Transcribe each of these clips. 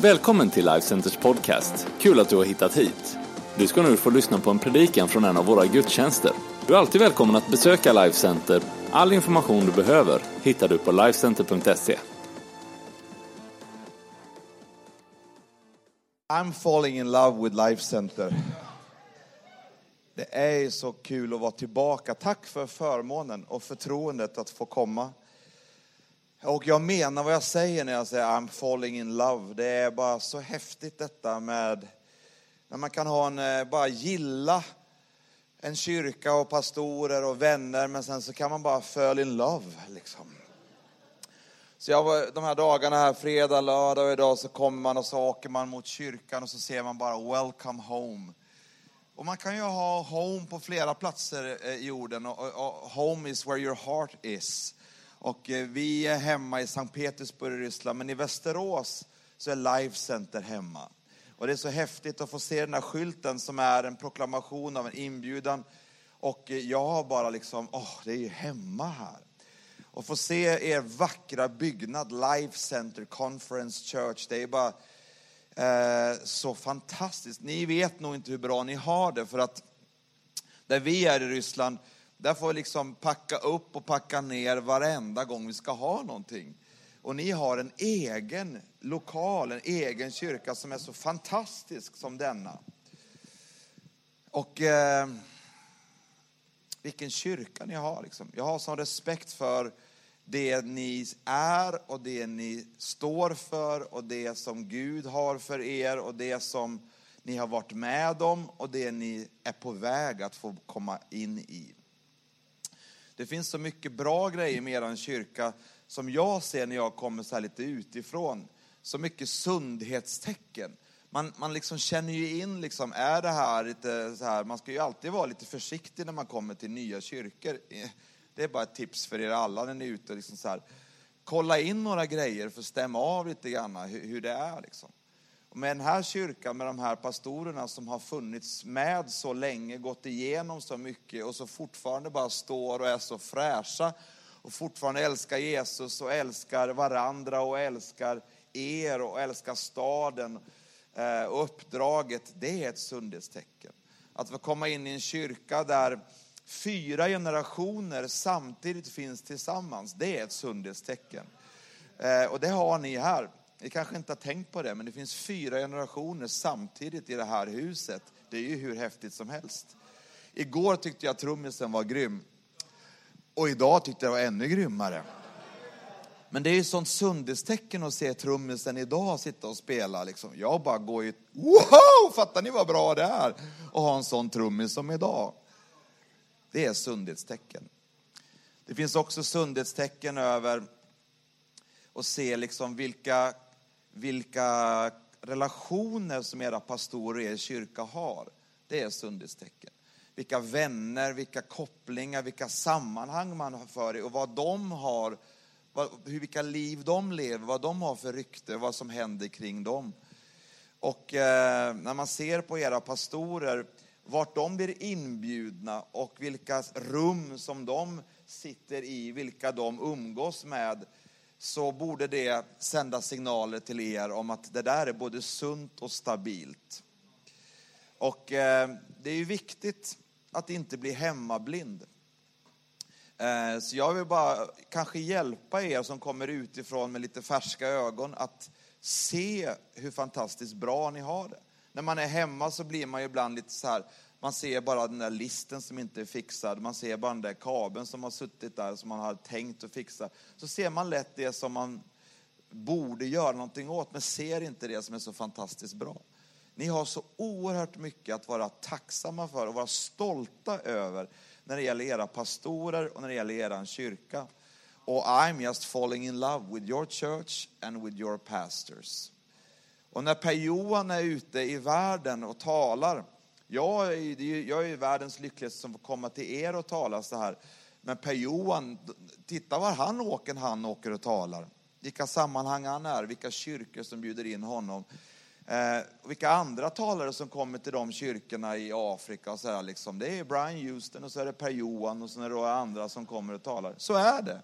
Välkommen till Life Centers podcast. Kul att du har hittat hit. Du ska nu få lyssna på en predikan från en av våra gudstjänster. Du är alltid välkommen att besöka Life Center. All information du behöver hittar du på lifecenter.se. I'm falling in love with Life Center. Det är så kul att vara tillbaka. Tack för förmånen och förtroendet att få komma. Och jag menar vad jag säger när jag säger I'm falling in love. Det är bara så häftigt detta med när man kan ha en, eh, bara gilla en kyrka och pastorer och vänner, men sen så kan man bara fall in love. Liksom. Så jag var, de här dagarna här, fredag, lördag och idag så kommer man och så åker man mot kyrkan och så ser man bara welcome home. Och man kan ju ha home på flera platser eh, i jorden och, och, och home is where your heart is. Och eh, vi är hemma i Sankt Petersburg i Ryssland, men i Västerås så är Life Center hemma. Och det är så häftigt att få se den här skylten som är en proklamation av en inbjudan. Och eh, jag har bara liksom, åh, det är ju hemma här. Och få se er vackra byggnad, Life Center Conference Church, det är bara eh, så fantastiskt. Ni vet nog inte hur bra ni har det, för att där vi är i Ryssland, där får vi liksom packa upp och packa ner varenda gång vi ska ha någonting. Och ni har en egen lokal, en egen kyrka som är så fantastisk som denna. Och eh, vilken kyrka ni har. Liksom. Jag har sån respekt för det ni är och det ni står för och det som Gud har för er och det som ni har varit med om och det ni är på väg att få komma in i. Det finns så mycket bra grejer med er kyrka som jag ser när jag kommer så här lite utifrån. Så mycket sundhetstecken. Man, man liksom känner ju in, liksom, är det här lite så här, man ska ju alltid vara lite försiktig när man kommer till nya kyrkor. Det är bara ett tips för er alla när ni är ute. Liksom så här, kolla in några grejer för att stämma av lite grann hur, hur det är. Liksom. Med den här kyrkan, med de här pastorerna som har funnits med så länge, gått igenom så mycket och så fortfarande bara står och är så fräscha och fortfarande älskar Jesus och älskar varandra och älskar er och älskar staden eh, och uppdraget, det är ett sundhetstecken. Att få komma in i en kyrka där fyra generationer samtidigt finns tillsammans, det är ett sundhetstecken. Eh, och det har ni här. Ni kanske inte har tänkt på det, men det finns fyra generationer samtidigt i det här huset. Det är ju hur häftigt som helst. Igår tyckte jag trummisen var grym. Och idag tyckte jag det var ännu grymmare. Men det är ju sånt sundhetstecken att se trummisen idag sitta och spela. Liksom. Jag bara går ju, wow, fattar ni vad bra det är? Att ha en sån trummis som idag. Det är sundhetstecken. Det finns också sundhetstecken över att se liksom vilka, vilka relationer som era pastorer och er kyrka har. Det är sundhetstecken. Vilka vänner, vilka kopplingar, vilka sammanhang man har för er och vad de har, vad, hur, vilka liv de lever, vad de har för rykte, vad som händer kring dem. Och eh, när man ser på era pastorer vart de blir inbjudna och vilka rum som de sitter i, vilka de umgås med, så borde det sända signaler till er om att det där är både sunt och stabilt. Och eh, det är ju viktigt att inte bli hemmablind. Eh, så jag vill bara kanske hjälpa er som kommer utifrån med lite färska ögon att se hur fantastiskt bra ni har det. När man är hemma så blir man ju ibland lite så här, man ser bara den där listen som inte är fixad, man ser bara den där kabeln som har suttit där som man har tänkt att fixa. Så ser man lätt det som man borde göra någonting åt, men ser inte det som är så fantastiskt bra. Ni har så oerhört mycket att vara tacksamma för och vara stolta över när det gäller era pastorer och när det gäller er kyrka. Och I'm just falling in love with your church and with your pastors. Och när Per-Johan är ute i världen och talar, jag är, jag är världens lyckligaste som får komma till er och tala så här. Men Per-Johan, titta var han åker när han åker och talar. Vilka sammanhang han är, vilka kyrkor som bjuder in honom. Eh, vilka andra talare som kommer till de kyrkorna i Afrika och så här, liksom. Det är Brian Houston och så är det Per-Johan och så är det andra som kommer och talar. Så är det.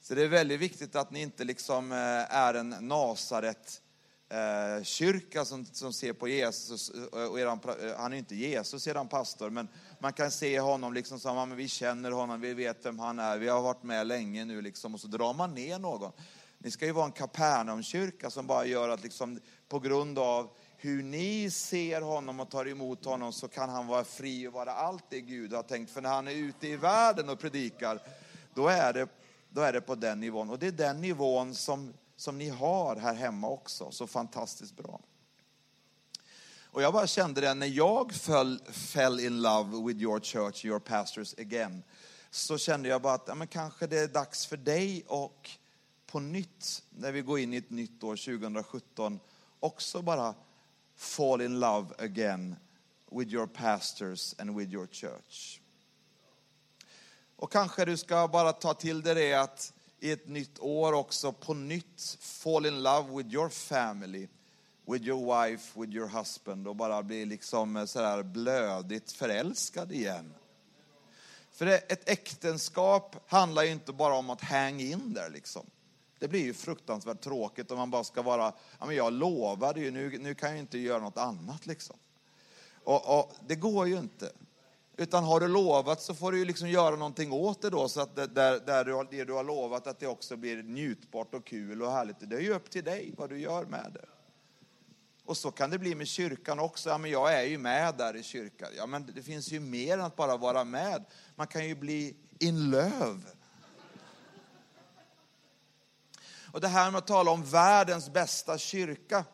Så det är väldigt viktigt att ni inte liksom eh, är en Nasaret eh, kyrka som, som ser på Jesus, eh, och eran, eh, han är inte Jesus, eran pastor, men man kan se honom liksom som, ja, vi känner honom, vi vet vem han är, vi har varit med länge nu liksom, och så drar man ner någon. Ni ska ju vara en Kapernaumkyrka som bara gör att liksom, på grund av hur ni ser honom och tar emot honom så kan han vara fri och vara allt det Gud har tänkt. För när han är ute i världen och predikar, då är det, då är det på den nivån. Och det är den nivån som, som ni har här hemma också, så fantastiskt bra. Och jag bara kände det när jag föll, fell in love with your church, your pastors again, så kände jag bara att ja, men kanske det är dags för dig och på nytt, när vi går in i ett nytt år, 2017, också bara fall in love again with your pastors and with your church. Och kanske du ska bara ta till dig det att i ett nytt år också på nytt fall in love with your family, with your wife, with your husband och bara bli liksom eh, sådär blödigt förälskad igen. För ett äktenskap handlar ju inte bara om att hang in där liksom. Det blir ju fruktansvärt tråkigt om man bara ska vara, ja men jag lovade ju, nu, nu kan jag inte göra något annat liksom. Och, och, det går ju inte. Utan har du lovat så får du ju liksom göra någonting åt det då, så att det, där, där du har, det du har lovat att det också blir njutbart och kul och härligt. Det är ju upp till dig vad du gör med det. Och så kan det bli med kyrkan också. Ja, men jag är ju med där i kyrkan. Ja, men det finns ju mer än att bara vara med. Man kan ju bli in love Och det här med att tala om världens bästa kyrka,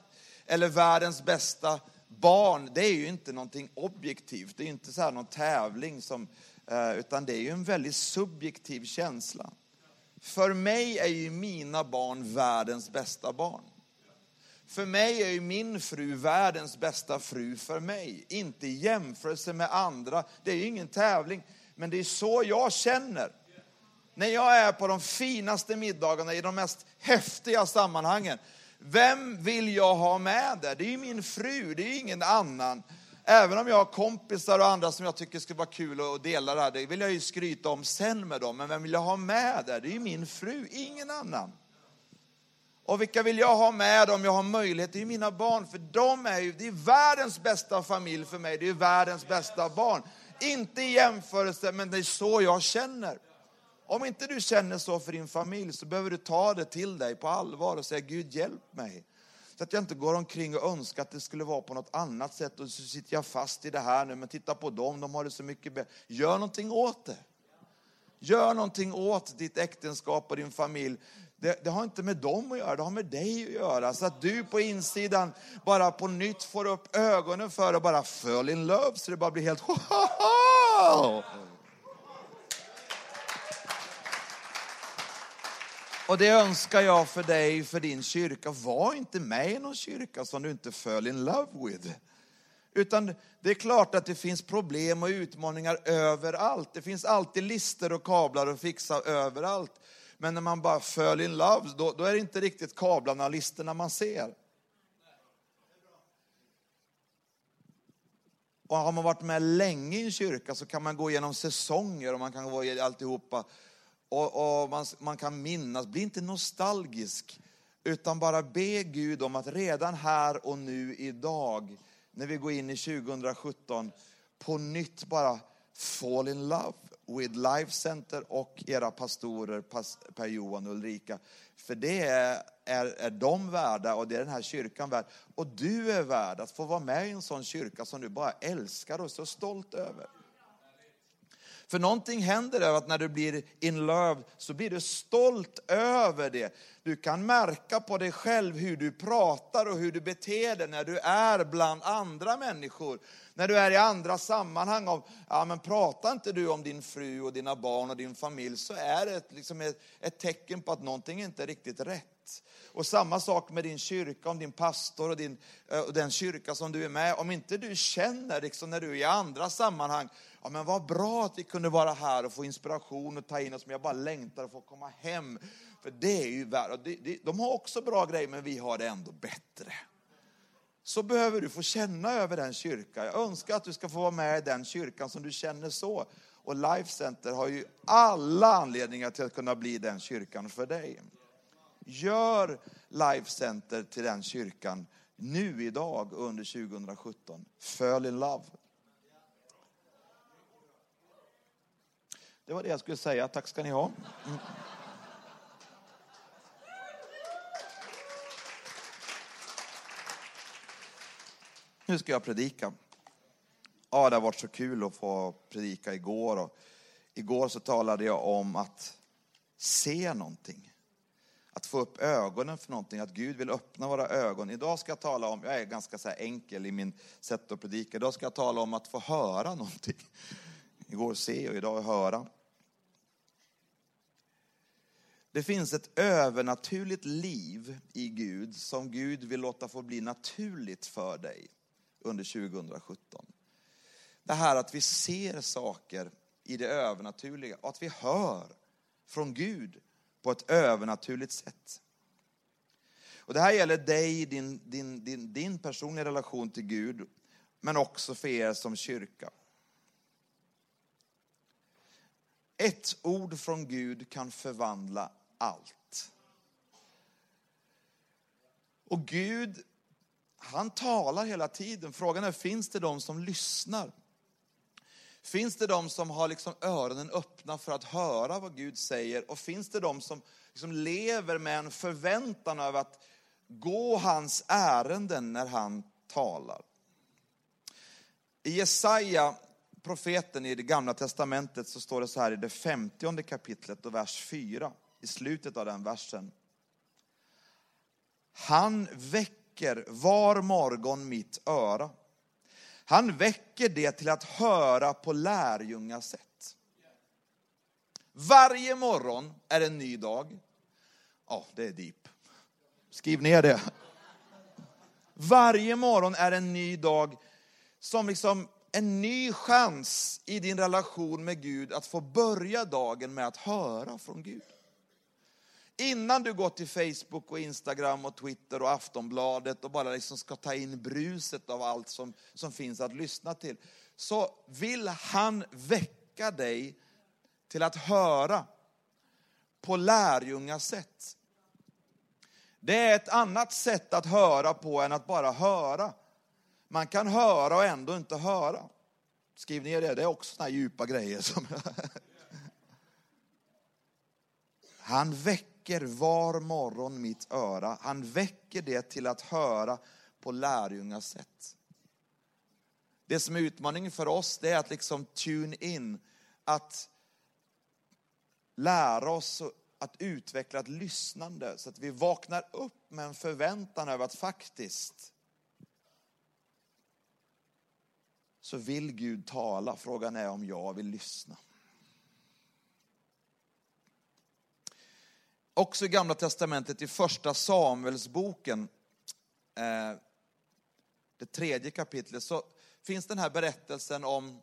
eller världens bästa barn, det är ju inte någonting objektivt. Det är inte så här någon tävling, som, eh, utan det är ju en väldigt subjektiv känsla. För mig är ju mina barn världens bästa barn. För mig är ju min fru världens bästa fru för mig. Inte i jämförelse med andra. Det är ju ingen tävling. Men det är så jag känner. När jag är på de finaste middagarna, i de mest häftiga sammanhangen. Vem vill jag ha med där? Det är ju min fru, det är ingen annan. Även om jag har kompisar och andra som jag tycker skulle vara kul att dela det här, det vill jag ju skryta om sen med dem. Men vem vill jag ha med där? Det är ju min fru, ingen annan. Och vilka vill jag ha med om jag har möjlighet? Det är ju mina barn, för de är ju, det är världens bästa familj för mig, det är världens bästa barn. Inte i jämförelse, men det är så jag känner. Om inte du känner så för din familj så behöver du ta det till dig på allvar och säga Gud hjälp mig. Så att jag inte går omkring och önskar att det skulle vara på något annat sätt och så sitter jag fast i det här nu. Men titta på dem, de har det så mycket bättre. Gör någonting åt det. Gör någonting åt ditt äktenskap och din familj. Det, det, har inte med dem att göra, det har med dig att göra. Så att du på insidan bara på nytt får upp ögonen för det och bara föll in love så det bara blir helt wow! Och det önskar jag för dig, för din kyrka. Var inte med i någon kyrka som du inte föll in love with. Utan det är klart att det finns problem och utmaningar överallt. Det finns alltid lister och kablar att fixa överallt. Men när man bara föll in love, då, då är det inte riktigt kablarna och listerna man ser. Och har man varit med länge i en kyrka så kan man gå igenom säsonger och man kan gå igenom alltihopa och, och man, man kan minnas. Bli inte nostalgisk, utan bara be Gud om att redan här och nu idag, när vi går in i 2017, på nytt bara fall in love with Life Center och era pastorer Per-Johan och Ulrika. För det är, är, är de värda och det är den här kyrkan värd. Och du är värd att få vara med i en sån kyrka som du bara älskar och är så stolt över. För någonting händer över att när du blir in love så blir du stolt över det. Du kan märka på dig själv hur du pratar och hur du beter dig när du är bland andra människor. När du är i andra sammanhang. Av, ja, men pratar inte du om din fru och dina barn och din familj så är det liksom ett, ett tecken på att någonting inte är riktigt rätt. Och samma sak med din kyrka, om din pastor och, din, eh, och den kyrka som du är med. Om inte du känner, liksom när du är i andra sammanhang, ja men vad bra att vi kunde vara här och få inspiration och ta in oss, men jag bara längtar att få komma hem. För det är ju värre. De har också bra grejer, men vi har det ändå bättre. Så behöver du få känna över den kyrkan. Jag önskar att du ska få vara med i den kyrkan som du känner så. Och Life Center har ju alla anledningar till att kunna bli den kyrkan för dig. Gör Life Center till den kyrkan nu idag under 2017. Föll in love. Det var det jag skulle säga. Tack ska ni ha. Mm. Nu ska jag predika. Ja, det har varit så kul att få predika igår. Och igår så talade jag om att se någonting. Att få upp ögonen för någonting, att Gud vill öppna våra ögon. Idag ska jag tala om, jag är ganska så enkel i min sätt att predika, idag ska jag tala om att få höra någonting. Igår se och idag höra. Det finns ett övernaturligt liv i Gud som Gud vill låta få bli naturligt för dig under 2017. Det här att vi ser saker i det övernaturliga och att vi hör från Gud på ett övernaturligt sätt. Och det här gäller dig, din, din, din, din personliga relation till Gud, men också för er som kyrka. Ett ord från Gud kan förvandla allt. Och Gud, han talar hela tiden. Frågan är, finns det de som lyssnar? Finns det de som har liksom öronen öppna för att höra vad Gud säger? Och finns det de som liksom lever med en förväntan av att gå hans ärenden när han talar? I Jesaja, profeten i det gamla testamentet, så står det så här i det femtionde kapitlet och vers 4, i slutet av den versen. Han väcker var morgon mitt öra han väcker det till att höra på lärjungasätt. Varje morgon är en ny dag. Ja, det är deep. Skriv ner det. Varje morgon är en ny dag som liksom en ny chans i din relation med Gud att få börja dagen med att höra från Gud. Innan du går till Facebook och Instagram och Twitter och Aftonbladet och bara liksom ska ta in bruset av allt som, som finns att lyssna till. Så vill han väcka dig till att höra på lärjungasätt. Det är ett annat sätt att höra på än att bara höra. Man kan höra och ändå inte höra. Skriv ner det, det är också sådana djupa grejer. Som Han väcker väcker var morgon mitt öra. Han väcker det till att höra på lärjungasätt. Det som är utmaningen för oss det är att liksom tune in, att lära oss att utveckla ett lyssnande så att vi vaknar upp med en förväntan över att faktiskt så vill Gud tala. Frågan är om jag vill lyssna. Också i Gamla Testamentet, i första Samuelsboken, eh, det tredje kapitlet, så finns den här berättelsen om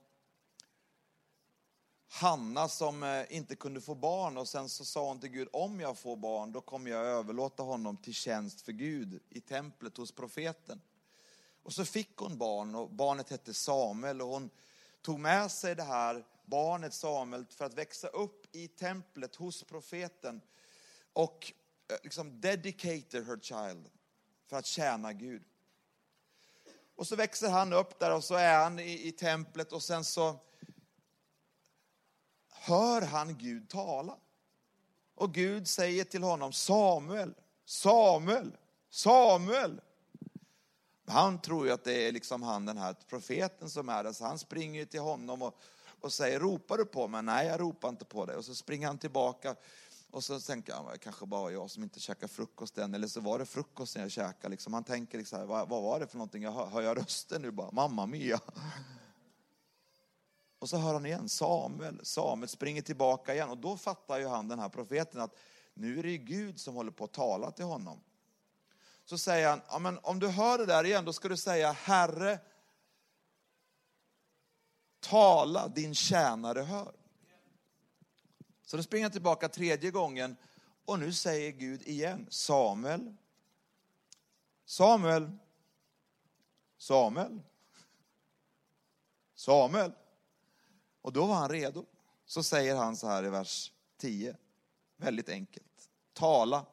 Hanna som eh, inte kunde få barn och sen så sa hon till Gud, om jag får barn då kommer jag överlåta honom till tjänst för Gud i templet hos profeten. Och så fick hon barn och barnet hette Samuel och hon tog med sig det här barnet Samuel för att växa upp i templet hos profeten och eh, liksom dedicated her child för att tjäna Gud. Och så växer han upp där och så är han i, i templet och sen så hör han Gud tala. Och Gud säger till honom Samuel, Samuel, Samuel. Han tror ju att det är liksom han den här profeten som är där, så han springer till honom och, och säger, ropar du på mig? Nej, jag ropar inte på dig. Och så springer han tillbaka och så tänker han, kanske bara jag som inte käkar frukost än, eller så var det frukosten jag käkade. Liksom. Han tänker, liksom, vad, vad var det för någonting? Jag hör, hör jag rösten nu bara? Mamma Mia. Och så hör han igen, Samuel, Samuel springer tillbaka igen. Och då fattar ju han, den här profeten, att nu är det Gud som håller på att tala till honom. Så säger han, ja, men om du hör det där igen, då ska du säga, Herre, tala, din tjänare hör. Så då springer han tillbaka tredje gången och nu säger Gud igen, Samuel, Samuel, Samuel, Samuel. Och då var han redo. så säger han så här i vers 10. Väldigt enkelt. Tala,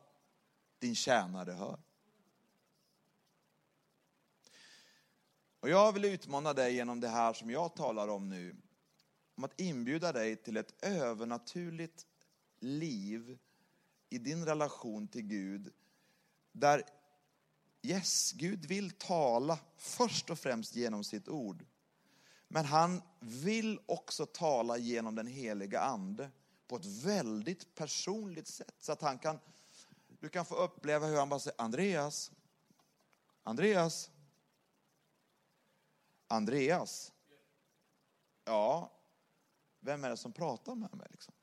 din tjänare hör. Och jag vill utmana dig genom det här som jag talar om nu. Om att inbjuda dig till ett övernaturligt liv i din relation till Gud. Där, yes, Gud vill tala först och främst genom sitt ord. Men han vill också tala genom den heliga ande på ett väldigt personligt sätt. Så att han kan, du kan få uppleva hur han bara säger Andreas, Andreas, Andreas. Ja, vem är det som pratar med mig? Liksom?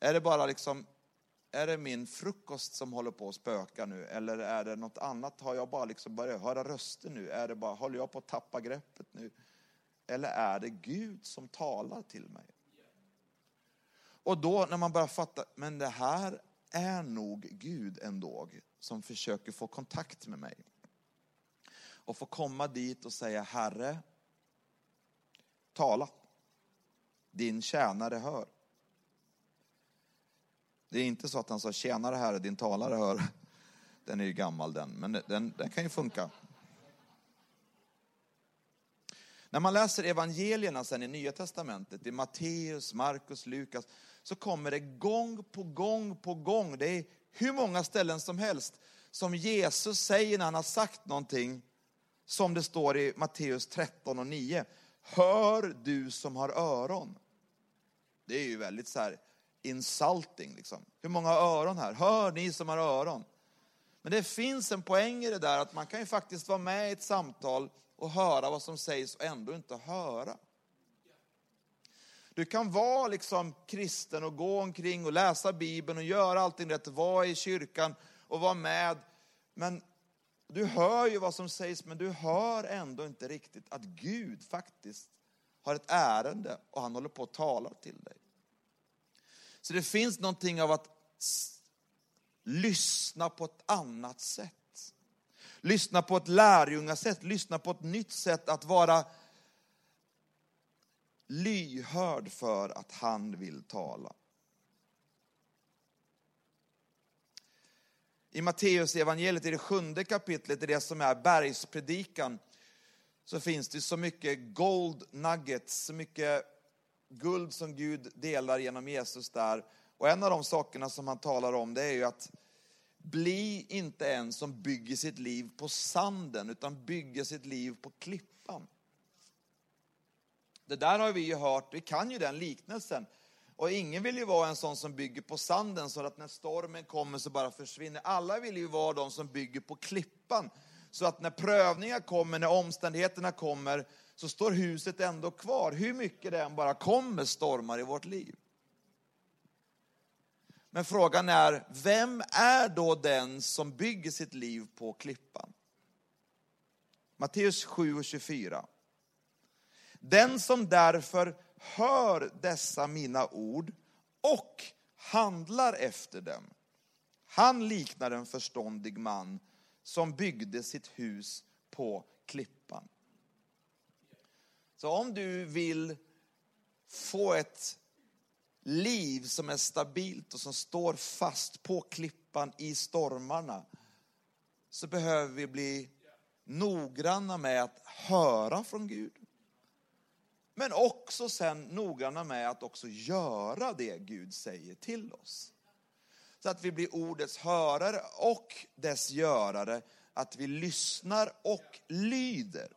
Är det bara liksom, är det min frukost som håller på att spöka nu? Eller är det något annat? Har jag bara liksom börjat höra röster nu? Är det bara, håller jag på att tappa greppet nu? Eller är det Gud som talar till mig? Och då när man börjar fatta, men det här är nog Gud ändå som försöker få kontakt med mig. Och få komma dit och säga, Herre, tala. Din tjänare hör. Det är inte så att han sa, tjänare Herre, din talare hör. Den är ju gammal den, men den, den kan ju funka. När man läser evangelierna sen i Nya Testamentet, i Matteus, Markus, Lukas, så kommer det gång på gång på gång, det är hur många ställen som helst, som Jesus säger när han har sagt någonting, som det står i Matteus 13 och 9. Hör du som har öron. Det är ju väldigt så här insulting liksom. Hur många har öron här? Hör ni som har öron. Men det finns en poäng i det där att man kan ju faktiskt vara med i ett samtal och höra vad som sägs och ändå inte höra. Du kan vara liksom kristen och gå omkring och läsa Bibeln och göra allting rätt, vara i kyrkan och vara med. Men du hör ju vad som sägs, men du hör ändå inte riktigt att Gud faktiskt har ett ärende och han håller på att tala till dig. Så det finns någonting av att lyssna på ett annat sätt. Lyssna på ett lärjungasätt, lyssna på ett nytt sätt att vara lyhörd för att han vill tala. I Matteus evangeliet i det sjunde kapitlet, i det som är bergspredikan, så finns det så mycket gold nuggets, så mycket guld som Gud delar genom Jesus där. Och en av de sakerna som han talar om det är ju att bli inte en som bygger sitt liv på sanden, utan bygger sitt liv på klippan. Det där har vi ju hört, vi kan ju den liknelsen. Och ingen vill ju vara en sån som bygger på sanden så att när stormen kommer så bara försvinner. Alla vill ju vara de som bygger på klippan. Så att när prövningar kommer, när omständigheterna kommer, så står huset ändå kvar. Hur mycket det än bara kommer stormar i vårt liv. Men frågan är, vem är då den som bygger sitt liv på klippan? Matteus 7 och 24. Den som därför hör dessa mina ord och handlar efter dem, han liknar en förståndig man som byggde sitt hus på klippan. Så om du vill få ett liv som är stabilt och som står fast på klippan i stormarna, så behöver vi bli noggranna med att höra från Gud. Men också sen noggranna med att också göra det Gud säger till oss. Så att vi blir ordets hörare och dess görare, att vi lyssnar och lyder.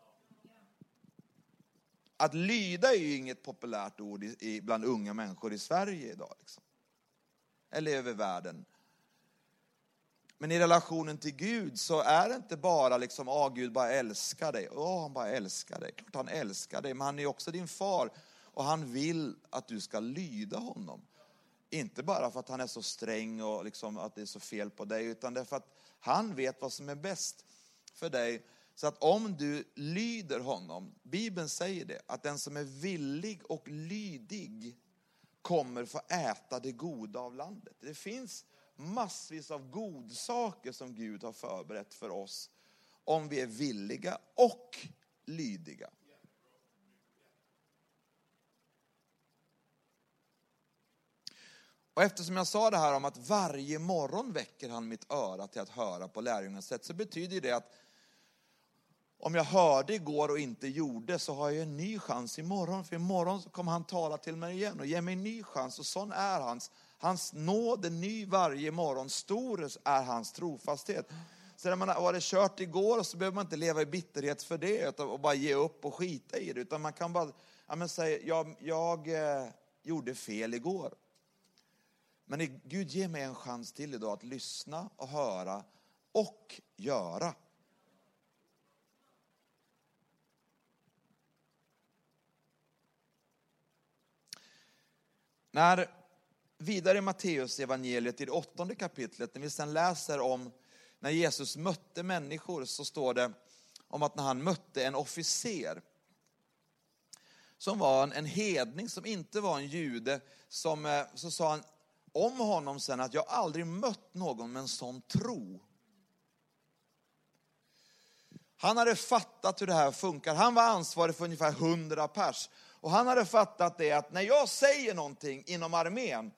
Att lyda är ju inget populärt ord bland unga människor i Sverige idag. Liksom. Eller över världen. Men i relationen till Gud så är det inte bara liksom, åh Gud bara älskar dig. Åh, han bara älskar dig. Klart han älskar dig, men han är också din far. Och han vill att du ska lyda honom. Inte bara för att han är så sträng och liksom att det är så fel på dig, utan det är för att han vet vad som är bäst för dig. Så att om du lyder honom, Bibeln säger det, att den som är villig och lydig kommer få äta det goda av landet. Det finns massvis av godsaker som Gud har förberett för oss om vi är villiga och lydiga. Och eftersom jag sa det här om att varje morgon väcker han mitt öra till att höra på lärjungens sätt, så betyder det att om jag hörde igår och inte gjorde så har jag en ny chans imorgon. För imorgon så kommer han tala till mig igen och ge mig en ny chans. Och sån är hans. Hans nåd är ny varje morgon. Stor är hans trofasthet. Så när man har kört igår så behöver man inte leva i bitterhet för det och bara ge upp och skita i det. Utan man kan bara ja, men säga, jag, jag eh, gjorde fel igår. Men Gud ge mig en chans till idag att lyssna och höra och göra. När vidare i Matteus evangeliet i det åttonde kapitlet, när vi sedan läser om när Jesus mötte människor, så står det om att när han mötte en officer, som var en, en hedning, som inte var en jude, som, eh, så sa han om honom sen att jag aldrig mött någon med en sån tro. Han hade fattat hur det här funkar. Han var ansvarig för ungefär 100 pers. Och han hade fattat det att när jag säger någonting inom armén,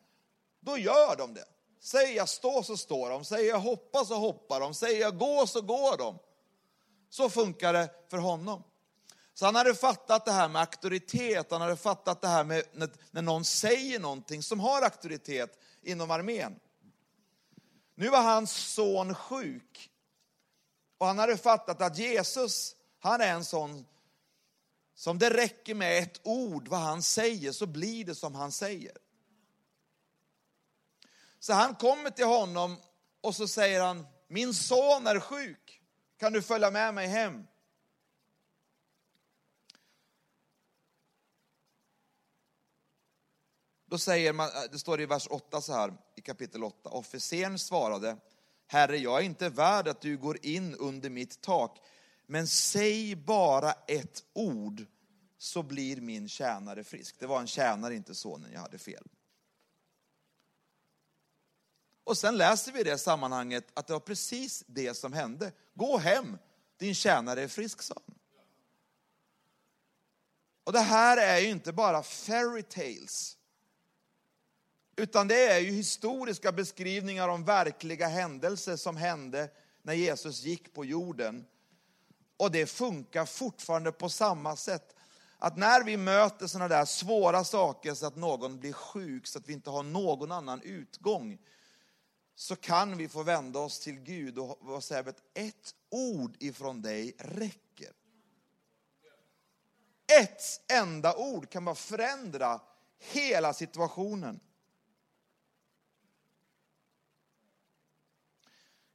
då gör de det. Säger jag stå så står de, säger jag hoppa så hoppar de, säger jag gå så går de. Så funkar det för honom. Så han hade fattat det här med auktoritet, han hade fattat det här med när någon säger någonting som har auktoritet inom armén. Nu var hans son sjuk. Och han hade fattat att Jesus, han är en sån som det räcker med ett ord, vad han säger, så blir det som han säger. Så han kommer till honom och så säger han, min son är sjuk, kan du följa med mig hem? Då säger man, eh, det står i vers 8 så här, i kapitel 8, officeren svarade, Herre, jag är inte värd att du går in under mitt tak, men säg bara ett ord så blir min tjänare frisk. Det var en tjänare, inte sonen, jag hade fel. Och sen läser vi i det sammanhanget att det var precis det som hände. Gå hem, din tjänare är frisk, sa han. Och det här är ju inte bara fairy tales. Utan det är ju historiska beskrivningar om verkliga händelser som hände när Jesus gick på jorden. Och det funkar fortfarande på samma sätt. Att när vi möter sådana där svåra saker så att någon blir sjuk, så att vi inte har någon annan utgång, så kan vi få vända oss till Gud och säga att ett ord ifrån dig räcker. Ett enda ord kan bara förändra hela situationen.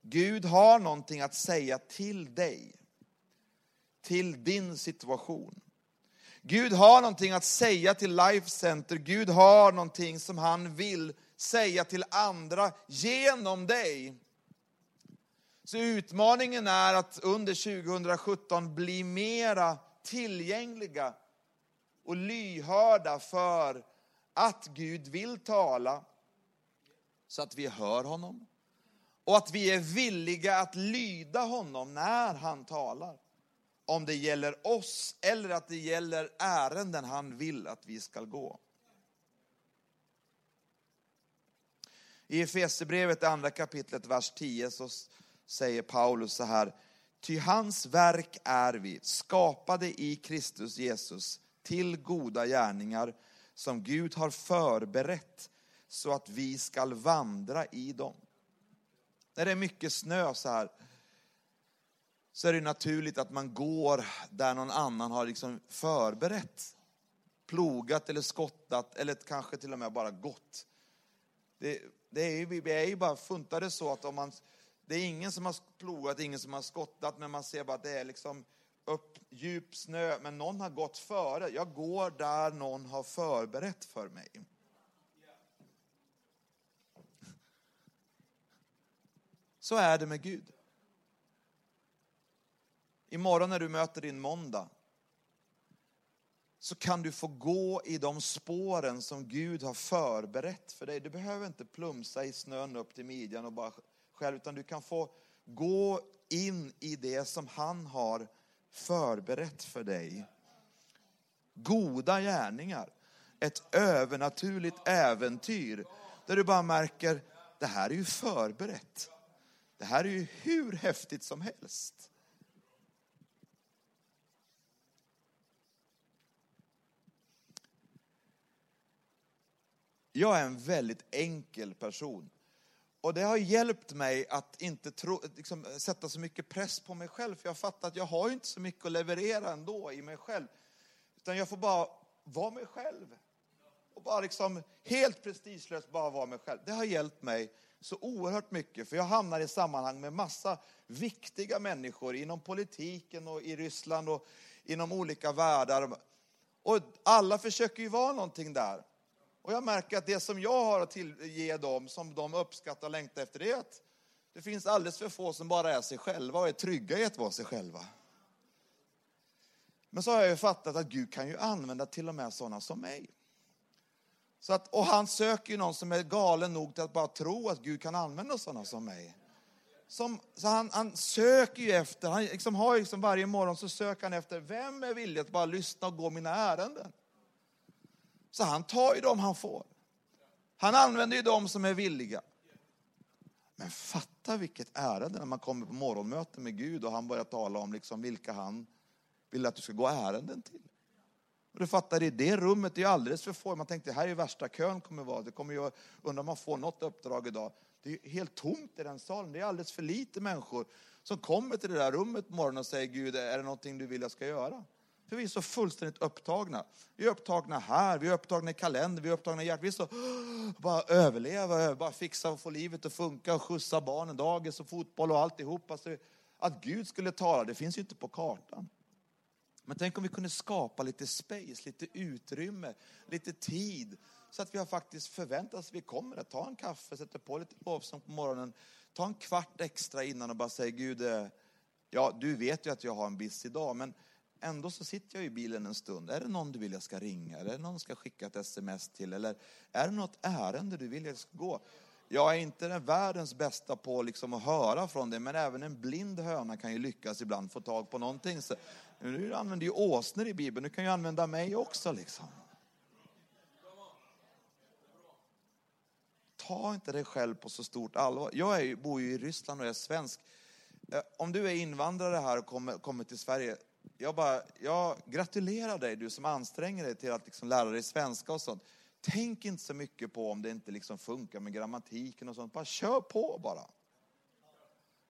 Gud har någonting att säga till dig, till din situation. Gud har någonting att säga till Life Center. Gud har någonting som han vill säga till andra genom dig. Så utmaningen är att under 2017 bli mera tillgängliga och lyhörda för att Gud vill tala så att vi hör honom och att vi är villiga att lyda honom när han talar. Om det gäller oss eller att det gäller ärenden han vill att vi ska gå. I Efesierbrevet, andra kapitlet, vers 10, så säger Paulus så här. Ty hans verk är vi, skapade i Kristus Jesus till goda gärningar som Gud har förberett så att vi skall vandra i dem. När det är mycket snö så här, så är det naturligt att man går där någon annan har liksom förberett. Plogat eller skottat eller kanske till och med bara gått. Det, det är, vi är ju bara funtade så att om man, det är ingen som har plogat, ingen som har skottat, men man ser bara att det är liksom upp djup snö, men någon har gått före. Jag går där någon har förberett för mig. Så är det med Gud. Imorgon när du möter din måndag så kan du få gå i de spåren som Gud har förberett för dig. Du behöver inte plumsa i snön upp till midjan och bara själv, utan du kan få gå in i det som han har förberett för dig. Goda gärningar, ett övernaturligt äventyr Där du bara märker, det här är ju förberett. Det här är ju hur häftigt som helst. Jag är en väldigt enkel person. Och det har hjälpt mig att inte tro, liksom, sätta så mycket press på mig själv. För jag fattar att jag har inte så mycket att leverera ändå i mig själv. Utan jag får bara vara mig själv. Och bara liksom helt prestigelöst bara vara mig själv. Det har hjälpt mig så oerhört mycket. För jag hamnar i sammanhang med massa viktiga människor inom politiken och i Ryssland och inom olika världar. Och alla försöker ju vara någonting där. Och jag märker att det som jag har att ge dem, som de uppskattar och längtar efter, det är att det finns alldeles för få som bara är sig själva och är trygga i att vara sig själva. Men så har jag ju fattat att Gud kan ju använda till och med sådana som mig. Så att, och han söker ju någon som är galen nog till att bara tro att Gud kan använda sådana som mig. Som, så han, han, söker ju efter, han liksom har liksom varje morgon så söker han efter, vem är villig att bara lyssna och gå mina ärenden? Så han tar ju dem han får. Han använder ju dem som är villiga. Men fatta vilket ärende när man kommer på morgonmöte med Gud och han börjar tala om liksom vilka han vill att du ska gå ärenden till. Och du fattar, i det rummet det ju alldeles för få. Man tänkte, här är ju värsta kön kommer vara. Det kommer ju, undrar om man får något uppdrag idag. Det är helt tomt i den salen. Det är alldeles för lite människor som kommer till det där rummet på morgonen och säger, Gud, är det någonting du vill jag ska göra? För vi är så fullständigt upptagna. Vi är upptagna här, vi är upptagna i kalendern, vi är upptagna i hjärtat. Vi är så, bara överleva, bara fixa och få livet att funka och skjutsa barnen, dagis och fotboll och alltihop. Alltså, att Gud skulle tala, det finns ju inte på kartan. Men tänk om vi kunde skapa lite space, lite utrymme, lite tid. Så att vi har faktiskt förväntat oss att vi kommer att ta en kaffe, sätta på lite lovsång på morgonen. Ta en kvart extra innan och bara säga Gud, eh, ja du vet ju att jag har en busy dag, men ändå så sitter jag i bilen en stund. Är det någon du vill jag ska ringa? Är det någon jag ska skicka ett sms till? Eller är det något ärende du vill jag ska gå? Jag är inte den världens bästa på liksom att höra från det, men även en blind höna kan ju lyckas ibland få tag på någonting. Så, nu använder ju åsnor i Bibeln, du kan ju använda mig också. Liksom. Ta inte dig själv på så stort allvar. Jag är, bor ju i Ryssland och är svensk. Eh, om du är invandrare här och kommer, kommer till Sverige, jag, bara, jag gratulerar dig, du som anstränger dig till att liksom lära dig svenska och sånt. Tänk inte så mycket på om det inte liksom funkar med grammatiken och sånt. Bara kör på bara.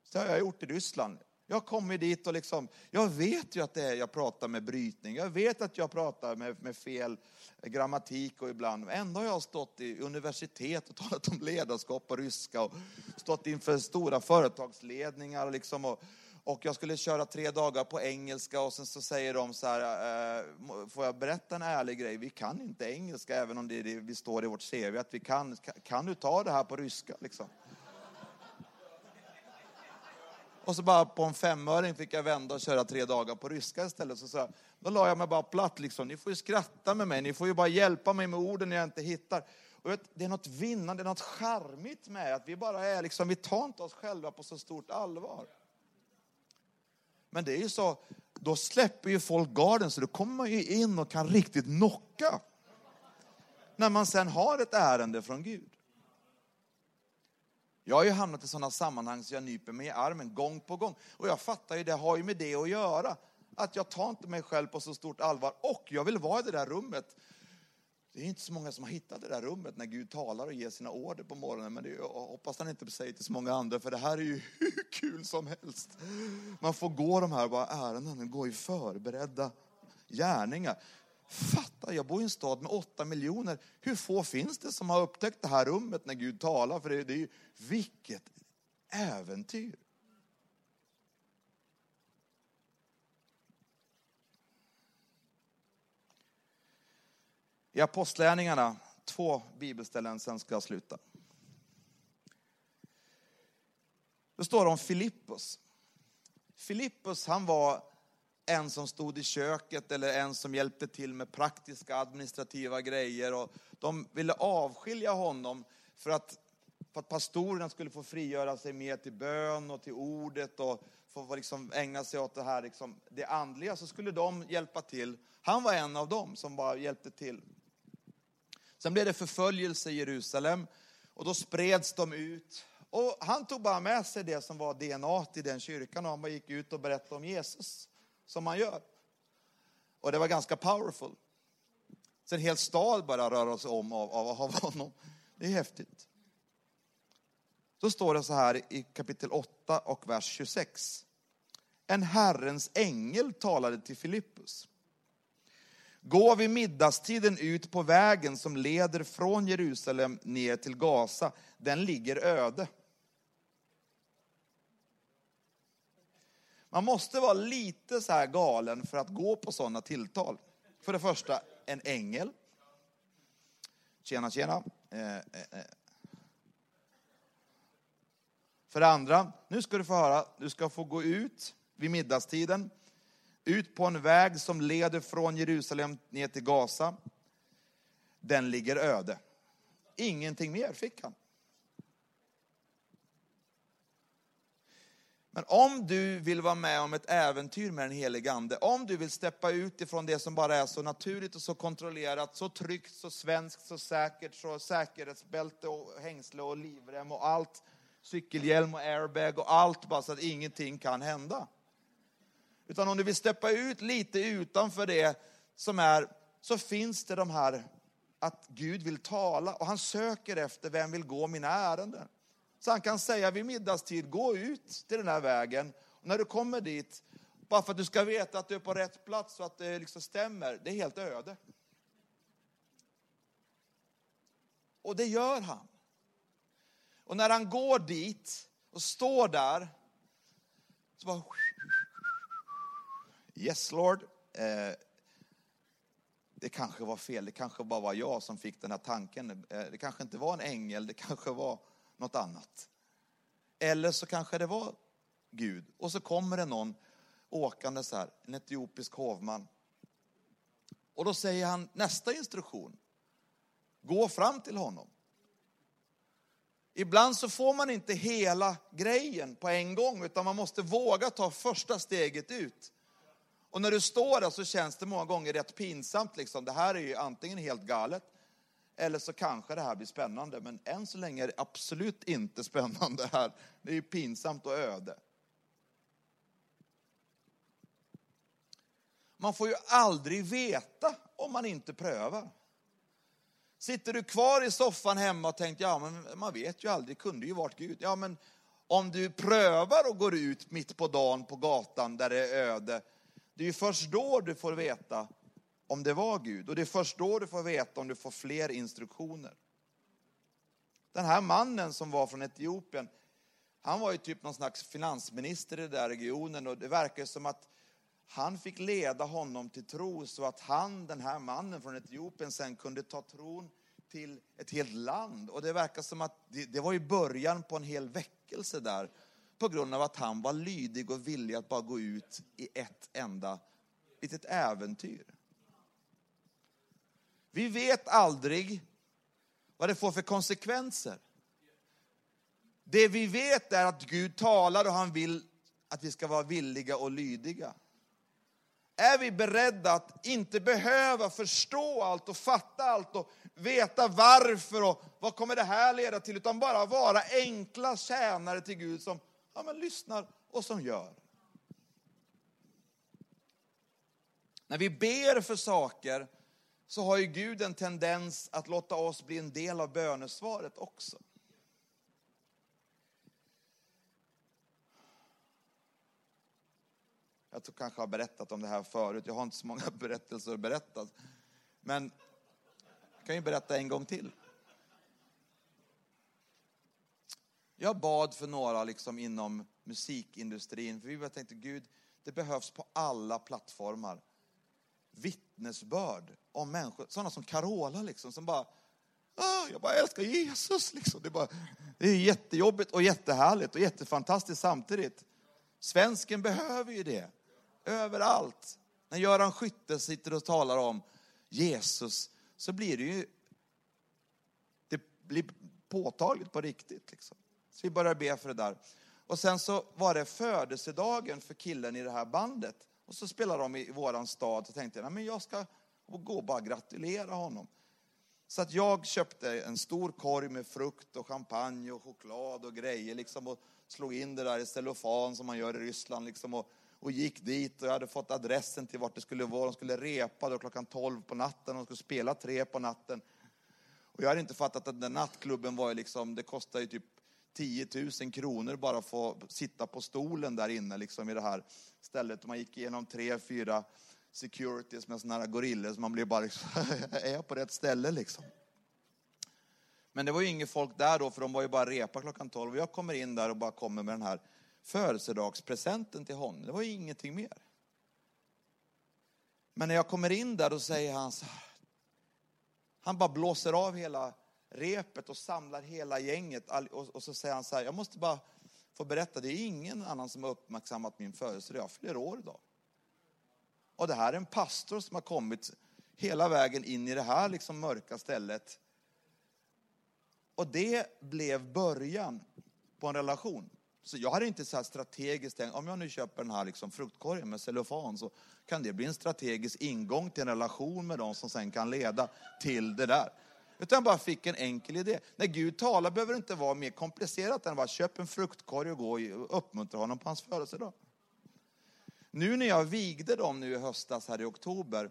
Så har jag gjort i Ryssland. Jag kommer dit och liksom, jag vet ju att det är, jag pratar med brytning. Jag vet att jag pratar med, med fel grammatik och ibland. Ändå har jag stått i universitet och talat om ledarskap på ryska och stått inför stora företagsledningar. Liksom och, och jag skulle köra tre dagar på engelska och sen så säger de så här, eh, får jag berätta en ärlig grej? Vi kan inte engelska även om det är det vi står i vårt CV att vi kan. Kan du ta det här på ryska liksom? Och så bara på en femöring fick jag vända och köra tre dagar på ryska istället. Så, så då la jag mig bara platt liksom. Ni får ju skratta med mig, ni får ju bara hjälpa mig med orden jag inte hittar. Och vet, det är något vinnande, det är något charmigt med att vi bara är liksom, vi tar inte oss själva på så stort allvar. Men det är ju så, då släpper ju folk garden så då kommer man ju in och kan riktigt knocka. När man sen har ett ärende från Gud. Jag har ju hamnat i sådana sammanhang så jag nyper mig i armen gång på gång. Och jag fattar ju, det har ju med det att göra. Att jag tar inte mig själv på så stort allvar och jag vill vara i det där rummet. Det är inte så många som har hittat det där rummet när Gud talar och ger sina order på morgonen. Men det, jag hoppas han inte säger till så många andra, för det här är ju hur kul som helst. Man får gå de här bara ärendena, gå i förberedda gärningar. Fatta, jag bor i en stad med åtta miljoner. Hur få finns det som har upptäckt det här rummet när Gud talar? För det, det är ju, vilket äventyr. I Apostlärningarna, två bibelställen, sen ska jag sluta. Det står om Filippus. Filippus, han var en som stod i köket eller en som hjälpte till med praktiska administrativa grejer. Och de ville avskilja honom för att, för att pastorerna skulle få frigöra sig mer till bön och till ordet och få liksom ägna sig åt det här liksom, det andliga. Så skulle de hjälpa till. Han var en av dem som bara hjälpte till. Sen blev det förföljelse i Jerusalem Och då spreds de ut. Och han tog bara med sig det som var DNA i den kyrkan och han bara gick ut och berättade om Jesus, som man gör. Och det var ganska powerful. Så en hel stad bara rör sig om av, av, av honom. Det är häftigt. Då står det så här i kapitel 8 och vers 26. En Herrens ängel talade till Filippus. Gå vid middagstiden ut på vägen som leder från Jerusalem ner till Gaza. Den ligger öde. Man måste vara lite så här galen för att gå på sådana tilltal. För det första, en ängel. Tjena, tjena. Eh, eh, eh. För det andra, nu ska du få höra, du ska få gå ut vid middagstiden, ut på en väg som leder från Jerusalem ner till Gaza. Den ligger öde. Ingenting mer fick han. Men om du vill vara med om ett äventyr med den helige Ande, om du vill steppa ut ifrån det som bara är så naturligt och så kontrollerat, så tryggt, så svenskt, så säkert, så säkerhetsbälte och hängsle och livrem och allt, cykelhjälm och airbag och allt bara så att ingenting kan hända. Utan om du vill steppa ut lite utanför det som är, så finns det de här att Gud vill tala och han söker efter vem vill gå mina ärenden. Så han kan säga vid middagstid, gå ut till den här vägen. Och när du kommer dit, bara för att du ska veta att du är på rätt plats och att det liksom stämmer, det är helt öde. Och det gör han. Och när han går dit och står där, så bara... Yes Lord. Eh, det kanske var fel, det kanske bara var jag som fick den här tanken. Eh, det kanske inte var en ängel, det kanske var något annat. Eller så kanske det var Gud. Och så kommer det någon åkande så här, en etiopisk hovman. Och då säger han nästa instruktion. Gå fram till honom. Ibland så får man inte hela grejen på en gång, utan man måste våga ta första steget ut. Och när du står där så känns det många gånger rätt pinsamt. Liksom. Det här är ju antingen helt galet, eller så kanske det här blir spännande. Men än så länge är det absolut inte spännande här. Det är ju pinsamt och öde. Man får ju aldrig veta om man inte prövar. Sitter du kvar i soffan hemma och tänker, ja men man vet ju aldrig, det kunde ju varit Gud. Ja men om du prövar och går ut mitt på dagen på gatan där det är öde, det är ju först då du får veta om det var Gud. Och det är först då du får veta om du får fler instruktioner. Den här mannen som var från Etiopien, han var ju typ någon slags finansminister i den där regionen och det verkar som att han fick leda honom till tro så att han, den här mannen från Etiopien, sen kunde ta tron till ett helt land. Och det verkar som att det, det var ju början på en hel väckelse där på grund av att han var lydig och villig att bara gå ut i ett enda litet äventyr. Vi vet aldrig vad det får för konsekvenser. Det vi vet är att Gud talar och han vill att vi ska vara villiga och lydiga. Är vi beredda att inte behöva förstå allt och fatta allt och veta varför och vad kommer det här leda till, utan bara vara enkla tjänare till Gud som ja, men lyssnar och som gör. När vi ber för saker så har ju Gud en tendens att låta oss bli en del av bönesvaret också. Jag tror kanske har berättat om det här förut. Jag har inte så många berättelser att berätta. Men jag kan ju berätta en gång till. Jag bad för några liksom inom musikindustrin. För vi tänkte, Gud, det behövs på alla plattformar vittnesbörd om människor, sådana som Carola liksom, som bara, ah, jag bara älskar Jesus. Liksom. Det, är bara, det är jättejobbigt och jättehärligt och jättefantastiskt samtidigt. Svensken behöver ju det, överallt. När Göran Skytte sitter och talar om Jesus så blir det ju, det blir påtagligt på riktigt. Liksom. Så vi börjar be för det där. Och sen så var det födelsedagen för killen i det här bandet. Och så spelade de i våran stad. och tänkte att men jag ska gå och bara gratulera honom. Så att jag köpte en stor korg med frukt och champagne och choklad och grejer liksom och slog in det där i cellofan som man gör i Ryssland liksom och, och gick dit och jag hade fått adressen till vart det skulle vara. De skulle repa då klockan 12 på natten och de skulle spela tre på natten. Och jag hade inte fattat att den nattklubben var ju liksom, det kostade ju typ 10 000 kronor bara att få sitta på stolen där inne liksom i det här stället. Man gick igenom tre, fyra securities med sådana här gorillor så man blev bara liksom, är jag på rätt ställe liksom? Men det var ju inget folk där då för de var ju bara repa klockan 12 och jag kommer in där och bara kommer med den här födelsedagspresenten till honom. Det var ju ingenting mer. Men när jag kommer in där då säger han så här, han bara blåser av hela repet och samlar hela gänget och så säger han så här, jag måste bara få berätta, det är ingen annan som har uppmärksammat min födelsedag, jag fyller år idag. Och det här är en pastor som har kommit hela vägen in i det här liksom mörka stället. Och det blev början på en relation. Så jag hade inte så här strategiskt tänkt, om jag nu köper den här liksom fruktkorgen med cellofan så kan det bli en strategisk ingång till en relation med dem som sen kan leda till det där. Utan jag bara fick en enkel idé. När Gud talar behöver det inte vara mer komplicerat än bara köp en fruktkorg och gå och uppmuntra honom på hans födelsedag. Nu när jag vigde dem nu i höstas här i oktober,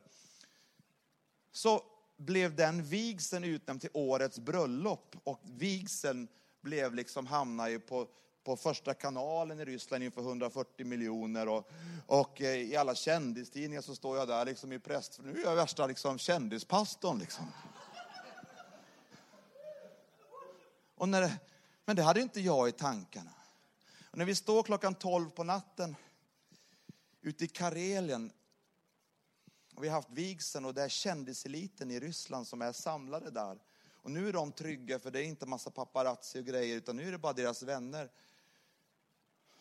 så blev den vigseln utnämnd till årets bröllop och vigseln blev liksom, hamnade på, på första kanalen i Ryssland inför 140 miljoner och, och eh, i alla kändistidningar så står jag där liksom i präst, nu är jag värsta liksom kändispastorn liksom. Och när, men det hade inte jag i tankarna. Och när vi står klockan 12 på natten ute i Karelien. Och vi har haft vigseln och det är kändiseliten i Ryssland som är samlade där. Och nu är de trygga för det är inte massa paparazzi och grejer utan nu är det bara deras vänner.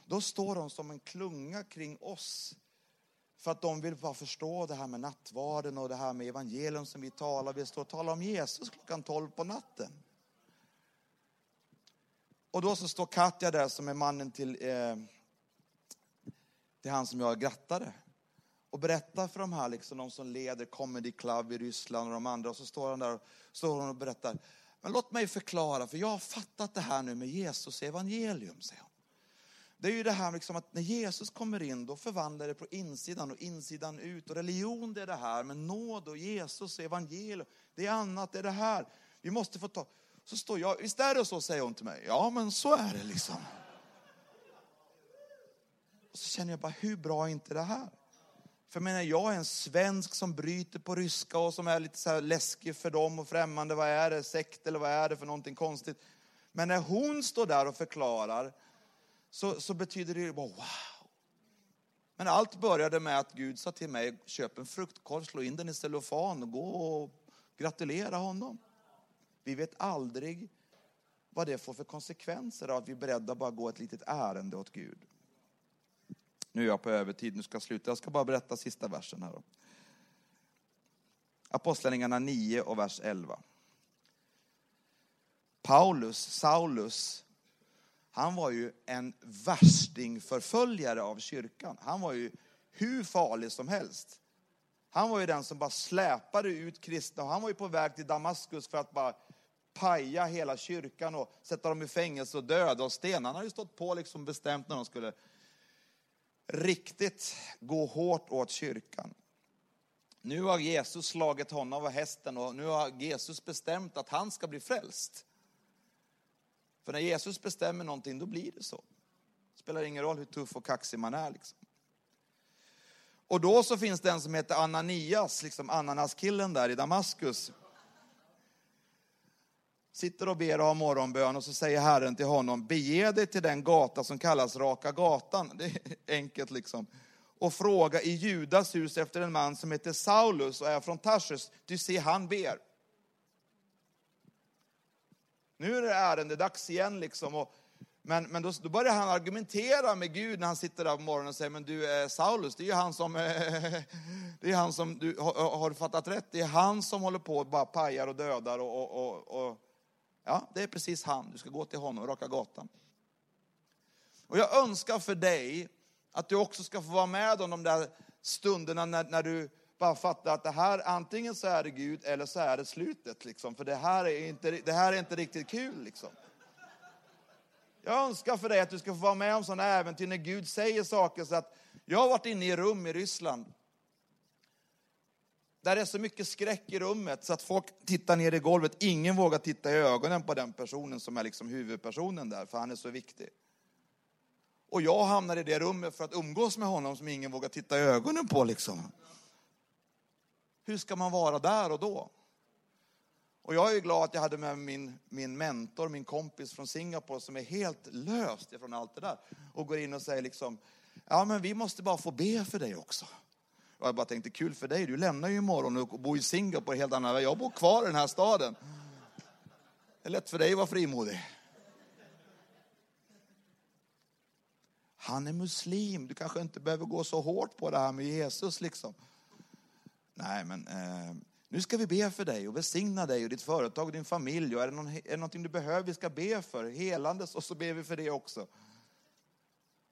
Då står de som en klunga kring oss. För att de vill bara förstå det här med nattvarden och det här med evangelium som vi talar. Vi står och talar om Jesus klockan 12 på natten. Och då så står Katja där som är mannen till eh, till han som jag grattade. Och berättar för de här, liksom, de som leder Comedy Club i Ryssland och de andra. Och så står han där och, står hon och berättar. Men låt mig förklara, för jag har fattat det här nu med Jesus evangelium, säger hon. Det är ju det här liksom att när Jesus kommer in, då förvandlar det på insidan och insidan ut. Och religion, det är det här, men nåd och Jesus och evangelium, det är annat, det är det här. Vi måste få ta... Så står jag, visst är det så, säger hon till mig. Ja, men så är det liksom. Och så känner jag bara, hur bra är inte det här? För jag menar, jag är en svensk som bryter på ryska och som är lite så här läskig för dem och främmande. Vad är det? Sekt eller vad är det för någonting konstigt? Men när hon står där och förklarar så, så betyder det bara wow. Men allt började med att Gud sa till mig, köp en fruktkorv, slå in den i cellofan och gå och gratulera honom. Vi vet aldrig vad det får för konsekvenser av att vi är beredda att bara gå ett litet ärende åt Gud. Nu är jag på övertid, nu ska jag sluta. Jag ska bara berätta sista versen här. Apostlagärningarna 9 och vers 11. Paulus, Saulus, han var ju en värstingförföljare av kyrkan. Han var ju hur farlig som helst. Han var ju den som bara släpade ut kristna. Han var ju på väg till Damaskus för att bara paja hela kyrkan och sätta dem i fängelse och döda och stenarna har ju stått på liksom bestämt när de skulle riktigt gå hårt åt kyrkan. Nu har Jesus slagit honom av hästen och nu har Jesus bestämt att han ska bli frälst. För när Jesus bestämmer någonting, då blir det så. Det spelar ingen roll hur tuff och kaxig man är. Liksom. Och då så finns det en som heter Ananias, liksom ananaskillen där i Damaskus sitter och ber och har morgonbön och så säger Herren till honom, bege dig till den gata som kallas Raka gatan. Det är enkelt liksom. Och fråga i Judas hus efter en man som heter Saulus och är från Tarsus. Du ser, han ber. Nu är det ärendedags igen liksom. Och, men men då, då börjar han argumentera med Gud när han sitter där på morgonen och säger, men du eh, Saulus, det är ju han som, det är han som, du har, har du fattat rätt? Det är han som håller på och bara pajar och dödar och, och, och, och Ja, det är precis han. Du ska gå till honom, raka gatan. Och jag önskar för dig att du också ska få vara med om de där stunderna när, när du bara fattar att det här, antingen så är det Gud eller så är det slutet. Liksom. För det här är inte, det här är inte riktigt kul. Liksom. Jag önskar för dig att du ska få vara med om sådana äventyr när Gud säger saker så att jag har varit inne i rum i Ryssland där det är så mycket skräck i rummet så att folk tittar ner i golvet. Ingen vågar titta i ögonen på den personen som är liksom huvudpersonen där, för han är så viktig. Och jag hamnar i det rummet för att umgås med honom som ingen vågar titta i ögonen på liksom. Hur ska man vara där och då? Och jag är glad att jag hade med min, min mentor, min kompis från Singapore som är helt löst ifrån allt det där. Och går in och säger liksom, ja men vi måste bara få be för dig också. Och jag bara tänkte, kul för dig, du lämnar ju imorgon och bor i Singapore helt annan Jag bor kvar i den här staden. Det är lätt för dig att vara frimodig. Han är muslim, du kanske inte behöver gå så hårt på det här med Jesus liksom. Nej, men eh, nu ska vi be för dig och välsigna dig och ditt företag och din familj. Och är det, någon, är det någonting du behöver vi ska be för, helandes, och så ber vi för det också.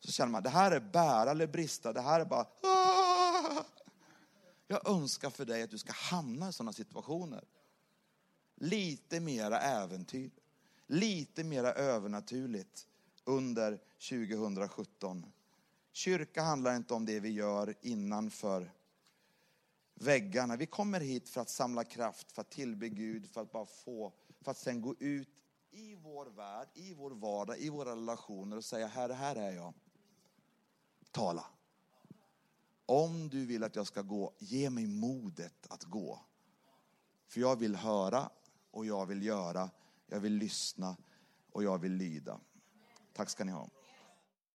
Så känner man, det här är bära eller brista, det här är bara, Aah! Jag önskar för dig att du ska hamna i sådana situationer. Lite mera äventyr, lite mera övernaturligt under 2017. Kyrka handlar inte om det vi gör innanför väggarna. Vi kommer hit för att samla kraft, för att tillbe Gud, för att bara få, för att sen gå ut i vår värld, i vår vardag, i våra relationer och säga, Herre, här är jag. Tala. Om du vill att jag ska gå, ge mig modet att gå. För jag vill höra och jag vill göra, jag vill lyssna och jag vill lyda. Tack ska ni ha.